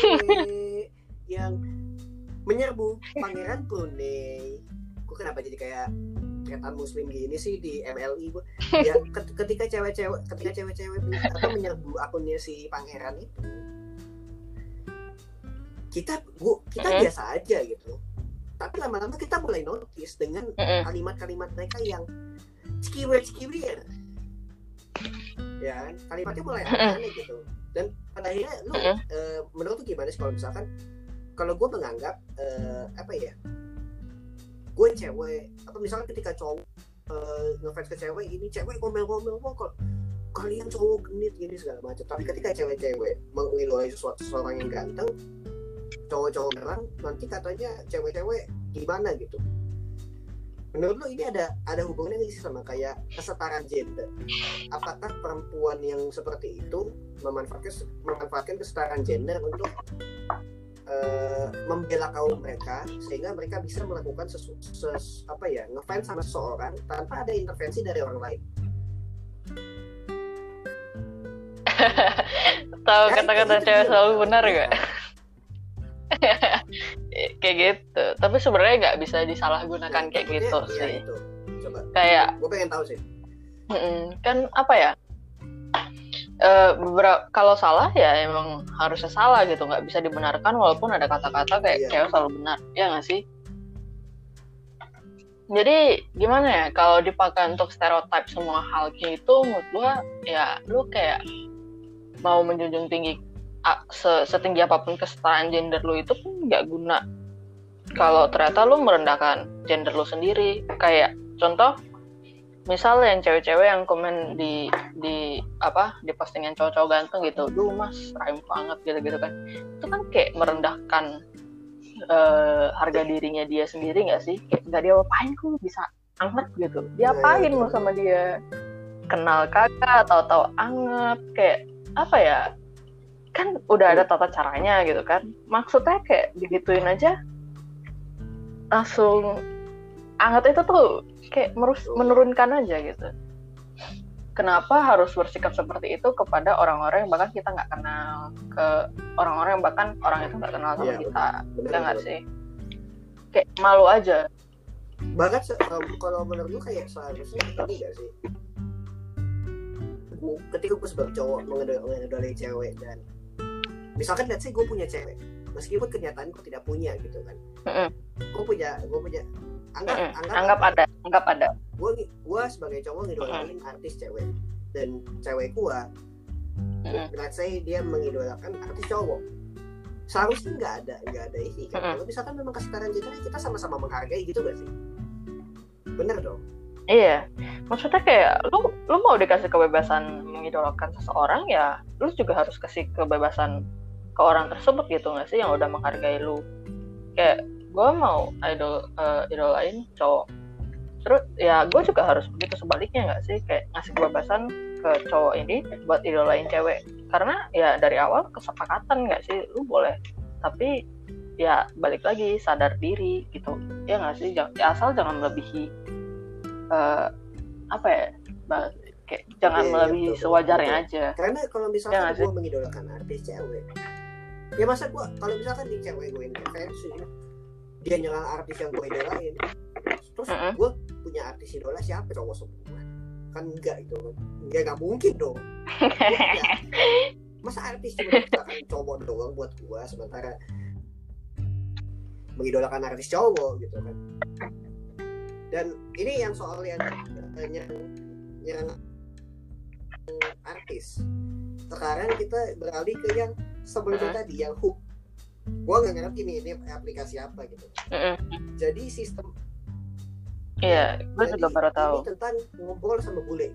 (laughs) yang menyerbu pangeran Brunei, gue kenapa jadi kayak tretan muslim gini sih di MLI gue ya (laughs) ket- ketika cewek-cewek ketika cewek-cewek apa menyerbu akunnya si pangeran itu. Kita gua kita Mm. biasa aja gitu. Tapi lama-lama kita mulai notice dengan kalimat-kalimat mereka yang cikiwer cikiwer ya. Kan kalimatnya mulai aneh gitu. Dan pada akhirnya lu eh, menurut lu gimana sih kalau misalkan kalau gue menganggap eh, apa ya gue cewek apa misalkan ketika cowok eh, ngefans ke cewek ini cewek ngomel-ngomel kok kalian cowok genit gini segala macam. Tapi ketika cewek-cewai mengilai sesuatu seseorang yang ganteng cowok-cowok merang nanti katanya cewek-cewek gimana gitu menurut lo ini ada ada hubungannya nggak sih sama kayak kesetaraan gender? Apakah perempuan yang seperti itu memanfaatkan memanfaatkan kesetaraan gender untuk eh, membela kaum mereka sehingga mereka bisa melakukan sesu, ses, apa ya ngefans sama seseorang tanpa ada intervensi dari orang lain? Tahu Ya, kata-kata cewek selalu benar gak (laughs) (laughs) kayak gitu. Tapi sebenarnya nggak bisa disalahgunakan Nah, kayak gitu ya sih. itu. coba. Kayak gue pengen tahu sih. Kan apa ya? Eh beberapa kalau salah ya emang harusnya salah gitu. Nggak bisa dibenarkan walaupun ada kata-kata kayak Iya. cewek selalu benar. Ya nggak sih? Jadi gimana ya? Kalau dipakai untuk stereotip semua hal gitu menurut gua ya lu kayak mau menjunjung tinggi setinggi apa pun kesetaraan gender lu itu pun nggak guna. Kalau ternyata lu merendahkan gender lu sendiri. Kayak contoh misal yang cewek-cewek yang komen di di apa di postingan cowok-cowok ganteng gitu. Duh mas rhyme banget gitu-gitu kan. Itu kan kayak merendahkan eh, harga dirinya dia sendiri nggak sih? Kayak nggak dia apain kok lu bisa anget gitu. Dia Iya, iya, apain lu sama dia? Kenal kagak? Atau tahu anget? Kayak apa ya kan udah ada tata caranya gitu kan. Maksudnya kayak digituin aja langsung anget itu tuh kayak merus- menurunkan aja gitu. Kenapa harus bersikap seperti itu kepada orang-orang yang bahkan kita nggak kenal? Ke orang-orang yang bahkan orang itu nggak kenal sama Iya, kita bener, ya nggak sih? Kayak malu aja. Bahkan se- kalau menurut gue kayak seharusnya ini gak sih? Ketika gue sebagai cowok mengedolai cewek dan misalkan let's say gue punya cewek meskipun kenyataan gue tidak punya gitu kan Mm-mm. gue punya gue punya anggap Mm-mm. anggap, anggap ada anggap ada gue gue sebagai cowok ngidolain artis cewek dan cewek gue Mm-mm. let's say dia mengidolakan artis cowok seharusnya nggak ada nggak ada ini kan Mm-mm. kalau misalkan memang kesetaraan gender kita sama-sama menghargai gitu gak sih bener dong Iya, maksudnya kayak lu lu mau dikasih kebebasan mengidolakan seseorang ya, lu juga harus kasih kebebasan ke orang tersebut gitu nggak sih yang udah menghargai lu. Kayak gue mau idol eh, idolain cowok, terus ya gue juga harus begitu sebaliknya nggak sih? Kayak ngasih kebebasan ke cowok ini buat idolain cewek. Karena ya dari awal kesepakatan nggak sih? Lu boleh. Tapi ya balik lagi sadar diri gitu. Ya nggak sih? Ya, asal jangan melebihi uh, apa ya? Bah, kayak jangan Iya, iya, melebihi betul, sewajarnya betul. aja. Karena kalau Ya misalkan nggak sih? gue mengidolakan artis cewek ya masa gue kalau misalkan di cewek gue ini fancy dia nyerang artis yang gue idolain. Terus Mm-mm. gue punya artis idola siapa? Cowok semua. Kan enggak itu kan. Enggak nggak mungkin dong. Enggak. masa artis cuma misalkan cowok doang buat gue sementara mengidolakan artis cowok gitu kan. Dan ini yang soal yang eh, nyerang nyerang artis. Sekarang kita beralih ke yang sebelumnya Mhm. tadi yang hook. Gua nggak ngerti nih ini aplikasi apa gitu. Mm-mm. jadi sistem iya gue jadi juga baru tahu. ini tentang ngobrol sama bule.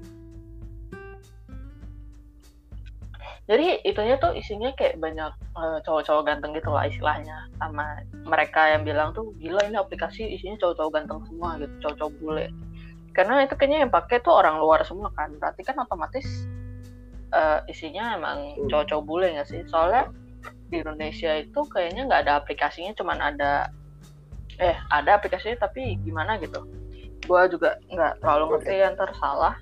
Jadi itunya tuh isinya kayak banyak eh, cowok-cowok ganteng gitu lah istilahnya. Sama mereka yang bilang tuh gila ini aplikasi isinya cowok-cowok ganteng semua gitu cowok-cowok bule. Karena itu kayaknya yang pakai tuh orang luar semua kan. Berarti kan otomatis eh, isinya emang Hmm. cowok-cowok bule nggak sih? Soalnya di Indonesia itu kayaknya nggak ada aplikasinya cuman ada eh ada aplikasinya tapi gimana gitu? Gua juga nggak terlalu ngerti yang tersalah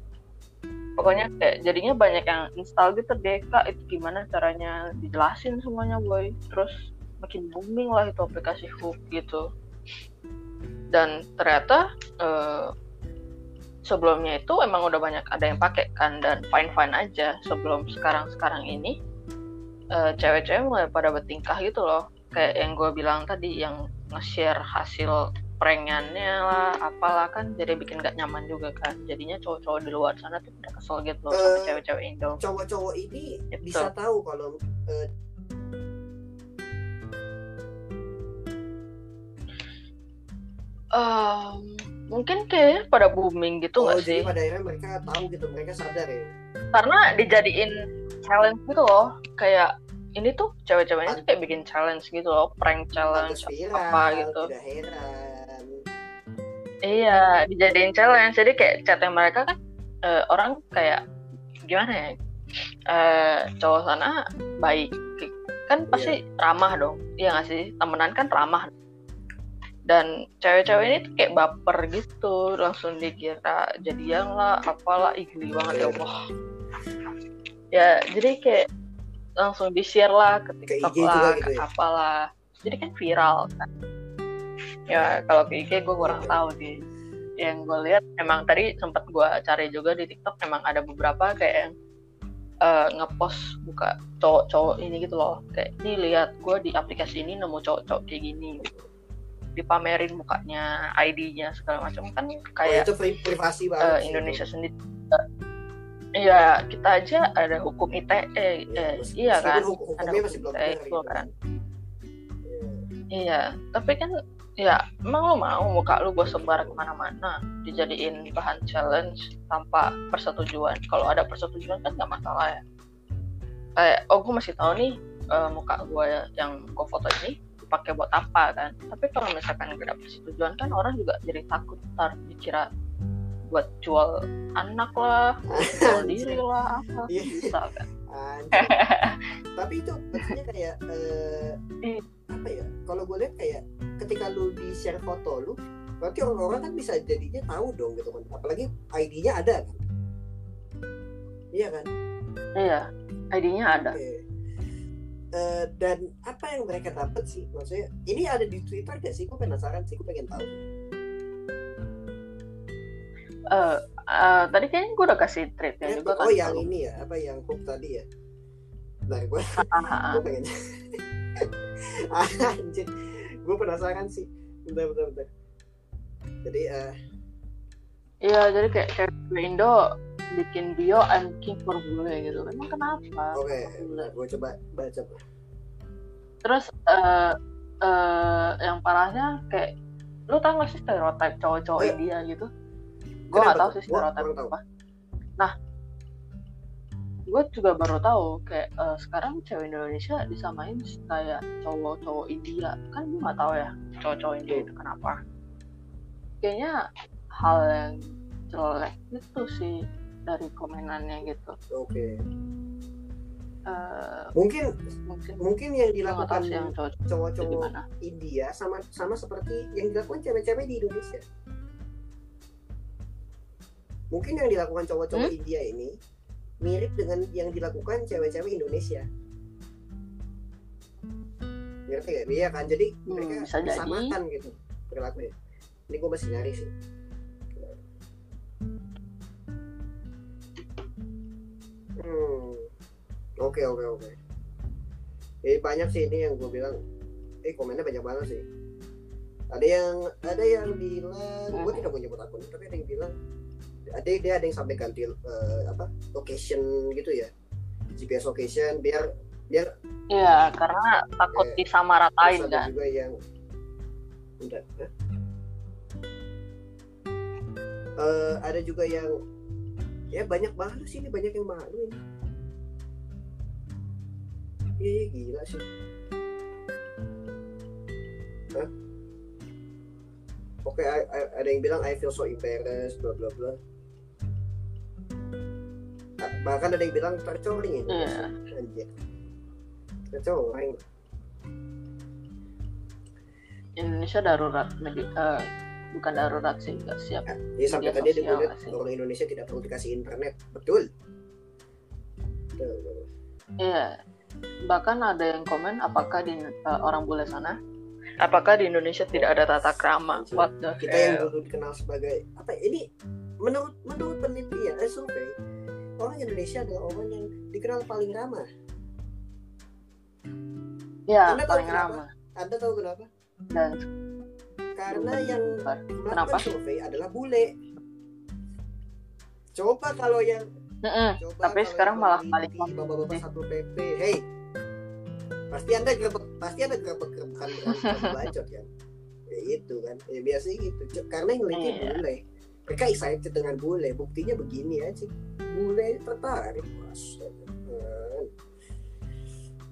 pokoknya kayak jadinya banyak yang install gitu deh kak itu gimana caranya dijelasin semuanya boy? Terus makin booming lah itu aplikasi Hook gitu. Dan ternyata eh, sebelumnya itu emang udah banyak ada yang pakai kan dan fine fine aja sebelum sekarang sekarang ini. Eh, cewek-cewek mulai pada bertingkah gitu loh. Kayak yang gue bilang tadi yang nge-share hasil prankannya lah apalah kan jadi bikin gak nyaman juga kan. Jadinya cowok-cowok di luar sana tuh udah kesel gitu loh sama Eh, cewek-cewek Indo. cowok-cowok ini Gitu. bisa tahu kalau eh, Em, mungkin kayaknya pada booming gitu oh nggak jadi sih? pada akhirnya mereka tahu gitu mereka sadar ya. Karena dijadiin challenge gitu loh kayak ini tuh cewek-ceweknya tuh kayak bikin challenge gitu loh prank challenge viral apa gitu. tidak heran. Iya dijadiin challenge. Jadi kayak chatnya mereka kan eh, orang kayak gimana ya eh cowok sana baik kan pasti ramah dong iya nggak sih? Temenan kan ramah dan cewek-cewek ini tuh kayak baper gitu langsung dikira jadian lah apalah ih geli banget ya Allah. Ya jadi kayak langsung di share lah ke Ke TikTok IG juga lah gitu ke ya? apalah. Jadi kan viral kan. Ya kalau ke IG gue kurang tahu sih yang gue lihat emang tadi sempat gue cari juga di TikTok emang ada beberapa kayak yang eh, ngepost buka cowok-cowok ini gitu loh. Kayak ini lihat gue di aplikasi ini nemu cowok-cowok kayak gini gitu. Dipamerin mukanya ID-nya segala macam kan oh, kayak itu pri- privasi eh, banget Indonesia itu. sendiri Iya, kita aja ada hukum ITE, eh, Ya, mes- iya kan, hukum- ada masih hukum ITE itu gitu kan. Iya. Iya, tapi kan ya emang lo mau muka lu gue sebar ke mana-mana dijadiin bahan challenge tanpa persetujuan. Kalau ada persetujuan kan nggak masalah ya. Kayak oh gue masih tahu nih eh, muka gue yang gue foto ini dipakai buat apa kan. Tapi kalau misalkan gak ada persetujuan kan orang juga jadi takut ntar dikira buat jual anak lah, jual (laughs) diri lah apa Iya. bisa kan. Anjir. (laughs) tapi itu maksudnya kayak Iya. apa ya kalau gue lihat kayak ketika lu di share foto lu berarti orang-orang kan bisa jadinya tahu dong gitu kan apalagi ID-nya ada kan iya kan Iya, ID-nya ada. Oke. Eh, dan apa yang mereka dapat sih? Maksudnya ini ada di Twitter gak sih? Gue penasaran sih gue pengen tahu. Eh, eh, tadi kayaknya gue udah kasih treatnya Eh, juga kan. oh yang ini ya? Apa yang hook tadi ya? Nah gue Ah, ah, ah. gue pengen (laughs) anjir. Gue penasaran sih. Bentar bentar bentar. Jadi eh Iya, jadi kayak cewek Indo bikin bio I'm king for bule gitu. Emang kenapa? oke nah, gue coba baca Terus eh eh, yang parahnya kayak lu tau gak sih stereotip cowok-cowok Oh. India gitu? Gue gak tahu tuh? sih stereotip tahu. apa. Nah, gue juga baru tahu kayak eh, sekarang cewek Indonesia disamain kayak cowok-cowok India. Kan gue gak tahu ya cowok-cowok India itu kenapa. Kayaknya hal yang jelek itu sih dari komenannya gitu oke Eh, mungkin mungkin mungkin yang dilakukan cowok-cowok India sama sama seperti yang dilakukan cewek-cewek di Indonesia. Mungkin yang dilakukan cowok-cowok Hmm? India ini mirip dengan yang dilakukan cewek-cewek Indonesia. Ngerti gak? Iya kan? Jadi Hmm, mereka bisa jadi. disamakan gitu perilakunya. Ini gue masih nyari sih. Oke oke oke. Eh banyak sih ini yang gue bilang. Eh komennya banyak banget sih. Ada yang ada yang bilang, gue tidak mau nyebut akun, tapi ada yang bilang ada dia ada yang sampai ganti eh, apa location gitu ya GPS location biar biar Iya, karena takut Oke. disamaratain kan. juga yang Bentar? Eh, ada juga yang ya banyak banget sih ini banyak yang malu ini Ih, gila sih Hah? Oke, I- ada yang bilang I feel so embarrassed, bla bla bla. Ah, Bahkan ada yang bilang tercoreng ini. Iya. Anjir. Tercoreng. Indonesia darurat medik eh, bukan darurat sih nggak siap Jadi sampai tadi sih? orang Indonesia tidak perlu dikasih internet. Betul. Iya. Bahkan ada yang komen apakah di eh, orang bule sana apakah di Indonesia tidak ada tata krama? What the Kita yang hell? dulu dikenal sebagai apa? ya, Ini menurut menurut penelitian, eh, survei orang Indonesia adalah orang yang dikenal paling ramah. Ya, Anda paling ramah. Anda tahu kenapa? Dan Karena yang Kenapa? survei adalah bule. Coba kalau yang Mm-mm. coba Tapi sekarang malah balik bapak-bapak satu PP, hey, pasti anda gerbek, pasti anda gerbek (laughs) bukan bacot kan? Ya itu kan, ya biasa gitu. Karena yang neliti Iya. bule, mereka excited dengan bule. Buktinya begini aja, bule tertarik. Astaga.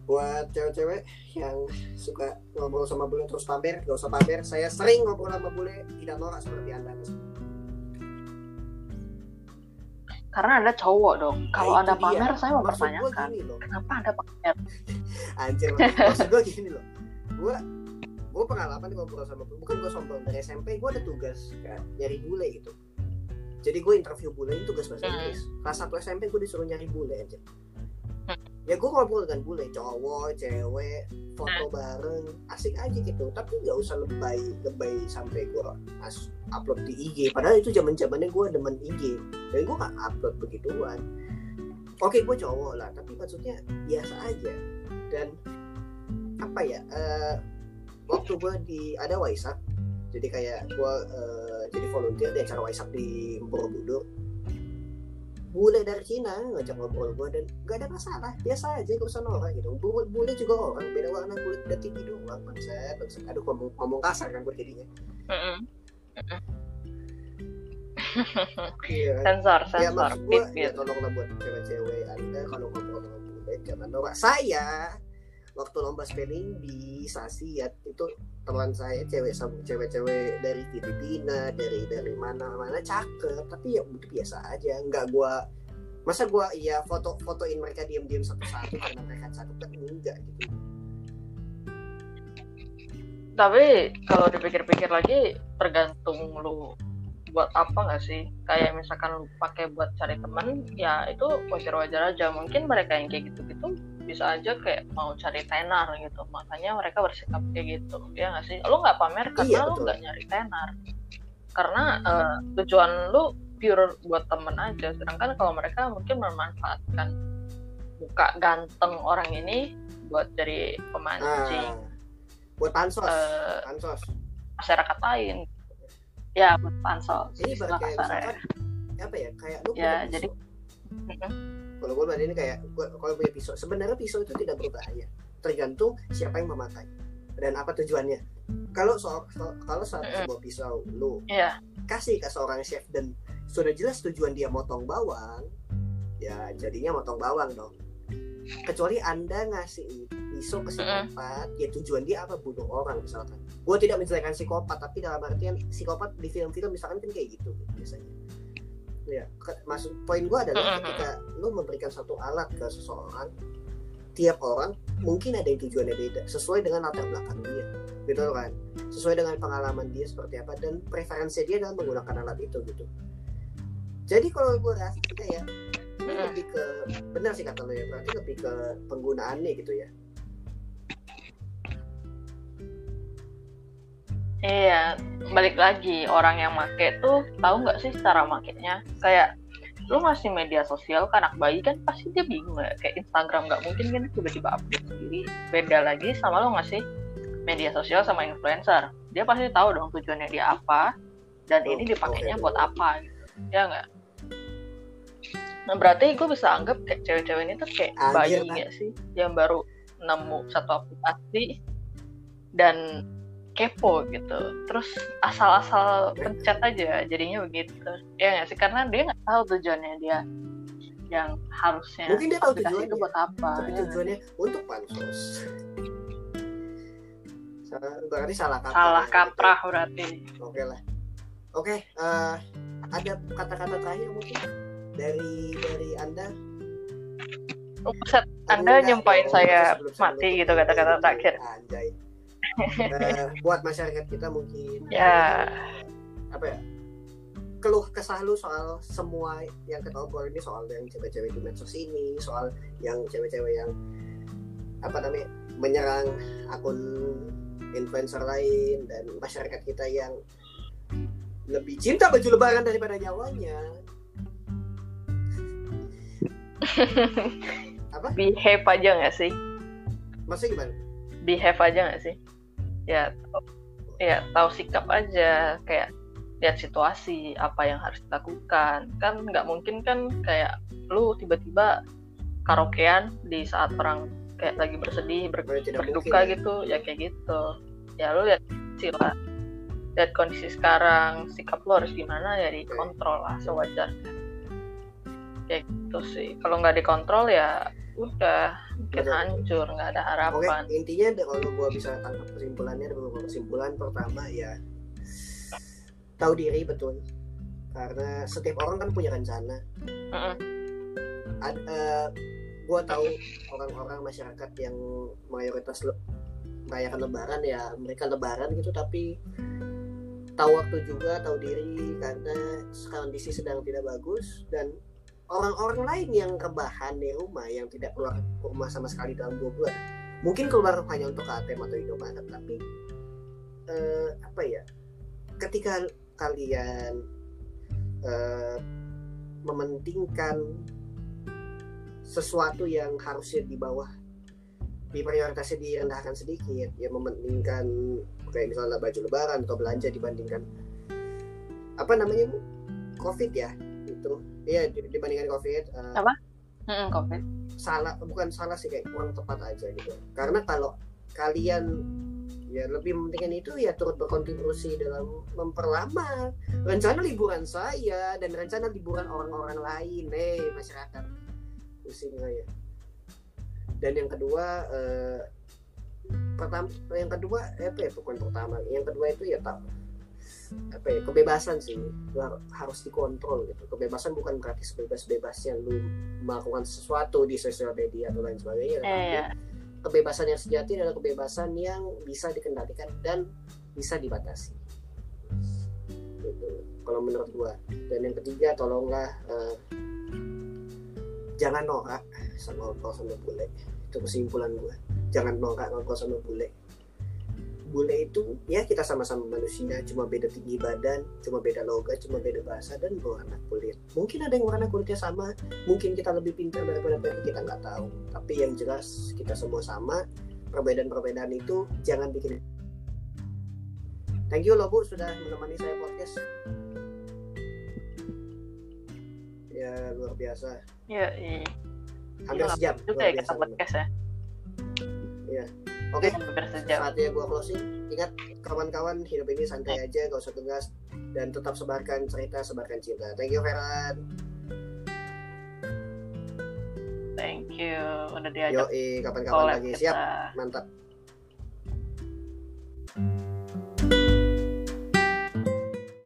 Buat cewek-cewek yang suka ngobrol sama bule terus pamer, gak usah pamer. Saya sering ngobrol sama bule, tidak norak seperti anda. karena Anda cowok dong. Kalau Nah, Anda dia. pamer, saya mau Maksud pertanyakan, kenapa Anda pamer? anjir maksud gue gini loh gue gue pengalaman ngobrol sama bukan gue sombong dari SMP gue ada tugas kayak nyari bule gitu jadi gue interview bule itu tugas bahasa Hmm. Inggris kelas 1 SMP gue disuruh nyari bule aja. Ya gue ngobrol dengan bule cowok cewek foto Hmm. bareng asik aja gitu. Tapi nggak usah lebay lebay sampai gue upload di IG padahal itu zaman zamannya gue demen IG dan gue gak upload begituan. Oke gue cowok lah tapi maksudnya biasa aja. Dan apa ya eh, waktu gue di ada Waisak. Jadi kayak gue eh, jadi volunteer di acara Waisak di Borobudur bule dari Cina ngajak ngobrol gue dan gak ada masalah. Biasa aja gak usah norak gitu. Bule, bule juga orang beda warna kulit dan tinggi doang bangsat bangsat. Aduh ngomong, ngomong kasar kan gue jadinya. Mm-mm. iya. Sensor, ya sensor, maksud gue ya tolonglah buat cewek-cewek anda kalau ngobrol sama bule jangan norak saya waktu lomba spelling di Sasiat itu teman saya cewek cewek-cewek dari Filipina dari dari mana mana cakep tapi ya udah biasa aja nggak gua masa gua iya foto fotoin mereka diam-diam satu-satu karena mereka cakep kan enggak gitu Tapi kalau dipikir-pikir lagi, tergantung lu buat apa nggak sih? Kayak misalkan lu pakai buat cari temen, ya itu wajar-wajar aja. Mungkin mereka yang kayak gitu-gitu bisa aja kayak mau cari tenar gitu. Makanya mereka bersikap kayak gitu. Ya nggak sih? Lu nggak pamer karena Iya, betul. nggak nyari tenar. Karena eh, tujuan lu pure buat temen aja. Sedangkan kalau mereka mungkin memanfaatkan muka ganteng orang ini buat jadi pemancing nah buat pansos Eh, pansos masyarakat lain ya buat pansel ini kayak kasar ya. apa ya kayak lu Ya, jadi-. Kalau gue ini kayak kalau punya pisau sebenarnya pisau itu tidak berbahaya. Tergantung siapa yang memakai dan apa tujuannya. Kalau so, so- kalau Mm-mm. sebuah pisau lu Iya. kasih ke seorang chef dan sudah jelas tujuan dia motong bawang ya jadinya motong bawang dong. Kecuali anda ngasih pisau ke psikopat ya tujuan dia apa? Bunuh orang misalkan. Gue tidak menjelekkan psikopat tapi dalam artian psikopat di film-film misalkan kan kayak gitu biasanya ya maksud poin gue adalah ketika lu memberikan satu alat ke seseorang tiap orang mungkin ada yang tujuannya beda sesuai dengan latar belakang dia gitu kan? Sesuai dengan pengalaman dia seperti apa dan preferensi dia dalam menggunakan alat itu gitu. Jadi kalau gue rasa kayak ini lebih ke benar sih kata lo ya berarti lebih ke penggunaannya gitu ya Iya, balik lagi orang yang make tuh tahu nggak sih cara makainya? Kayak lu ngasih media sosial ke anak bayi kan pasti dia bingung ya. Kayak Instagram nggak mungkin kan tiba-tiba update sendiri. Beda lagi sama lu ngasih media sosial sama influencer. Dia pasti tahu dong tujuannya dia apa dan Oh, ini dipakainya oke. buat apa gitu. Ya nggak? Nah berarti gue bisa anggap kayak cewek-cewek ini tuh kayak Anjir, bayi Nak. nggak sih yang baru nemu satu aplikasi dan kepo gitu. Terus asal-asal pencet aja jadinya begitu. Ya nggak sih? Karena dia nggak tahu tujuannya dia yang harusnya Mungkin dia tahu aplikasi itu tujuannya, buat apa. Tapi ya tujuannya untuk pansos berarti salah kaprah. Salah ya, kaprah berarti. Gitu. oke lah. Oke eh, ada kata-kata terakhir mungkin dari dari anda? Oh, Atau anda enggak, nyumpahin ya, saya mati gitu ini, kata-kata terakhir. Anjay Buat masyarakat kita mungkin ya. apa ya? Keluh kesah lu soal semua yang kita obrolin ini soal yang cewek-cewek di medsos ini soal yang cewek-cewek yang apa namanya menyerang akun influencer lain dan masyarakat kita yang lebih cinta baju lebaran daripada nyawanya. (laughs) Apa? Behave aja nggak sih? Maksudnya gimana? Behave aja nggak sih ya ya tahu sikap aja. Kayak lihat situasi apa yang harus dilakukan. Kan nggak mungkin kan kayak lu tiba-tiba karaokean di saat orang kayak lagi bersedih ber- berduka mungkin. ya. gitu. Ya kayak gitu. Ya lu lihat sila lihat kondisi sekarang sikap lu harus gimana ya dikontrol lah sewajarnya. Kayak gitu sih. Kalau nggak dikontrol ya udah mungkin Betul. hancur nggak ada Oke, harapan intinya kalau gua bisa tangkap kesimpulannya ada beberapa kesimpulan pertama ya tahu diri betul karena setiap orang kan punya rencana. Ad- eh, gua tahu orang-orang masyarakat yang mayoritas le- merayakan lebaran ya mereka lebaran gitu tapi tahu waktu juga tahu diri karena kondisi sedang tidak bagus dan orang-orang lain yang rebahan di rumah yang tidak keluar rumah sama sekali dalam dua bulan. Mungkin keluar hanya untuk ATM atau Indomaret tapi eh, apa ya ketika kalian eh, mementingkan sesuatu yang harusnya di bawah di prioritasnya direndahkan sedikit ya mementingkan kayak misalnya baju lebaran atau belanja dibandingkan apa namanya covid ya iya di- dibandingkan covid eh, Apa? Mm-mm, covid. salah bukan salah sih kayak kurang tepat aja gitu. Karena kalau kalian ya lebih mementingkan itu ya turut berkontribusi dalam memperlama rencana liburan saya dan rencana liburan orang-orang lain. Eh masyarakat. Pusing saya. Dan yang kedua eh, pertama yang kedua eh, apa ya bukan pertama yang kedua itu ya tak apa ya kebebasan sih Lu harus dikontrol gitu. Kebebasan bukan berarti sebebas-bebasnya lu melakukan sesuatu di sosial media atau lain sebagainya. Tapi Iya. kebebasan yang sejati adalah kebebasan yang bisa dikendalikan dan bisa dibatasi. Gitu kalau menurut gua. Dan yang ketiga tolonglah eh, jangan norak sama ngobrol sama bule. Itu kesimpulan gua. Jangan norak ngobrol sama bule bule itu ya kita sama-sama manusia cuma beda tinggi badan cuma beda logat cuma beda bahasa dan warna kulit. Mungkin ada yang warna kulitnya sama mungkin kita lebih pintar daripada mereka kita nggak tahu. Tapi yang jelas kita semua sama perbedaan-perbedaan itu jangan bikin thank you loh bu sudah menemani saya podcast. Ya luar biasa. Iya, iya. hampir Iya, sejam Juga ya kita podcast ya. Oke sejam. saatnya gua closing ingat kawan-kawan hidup ini santai aja gak usah tegas dan tetap sebarkan cerita sebarkan cinta thank you Ferran Thank you. udah diajak Yoi, kapan-kapan lagi. kita. Siap, mantap.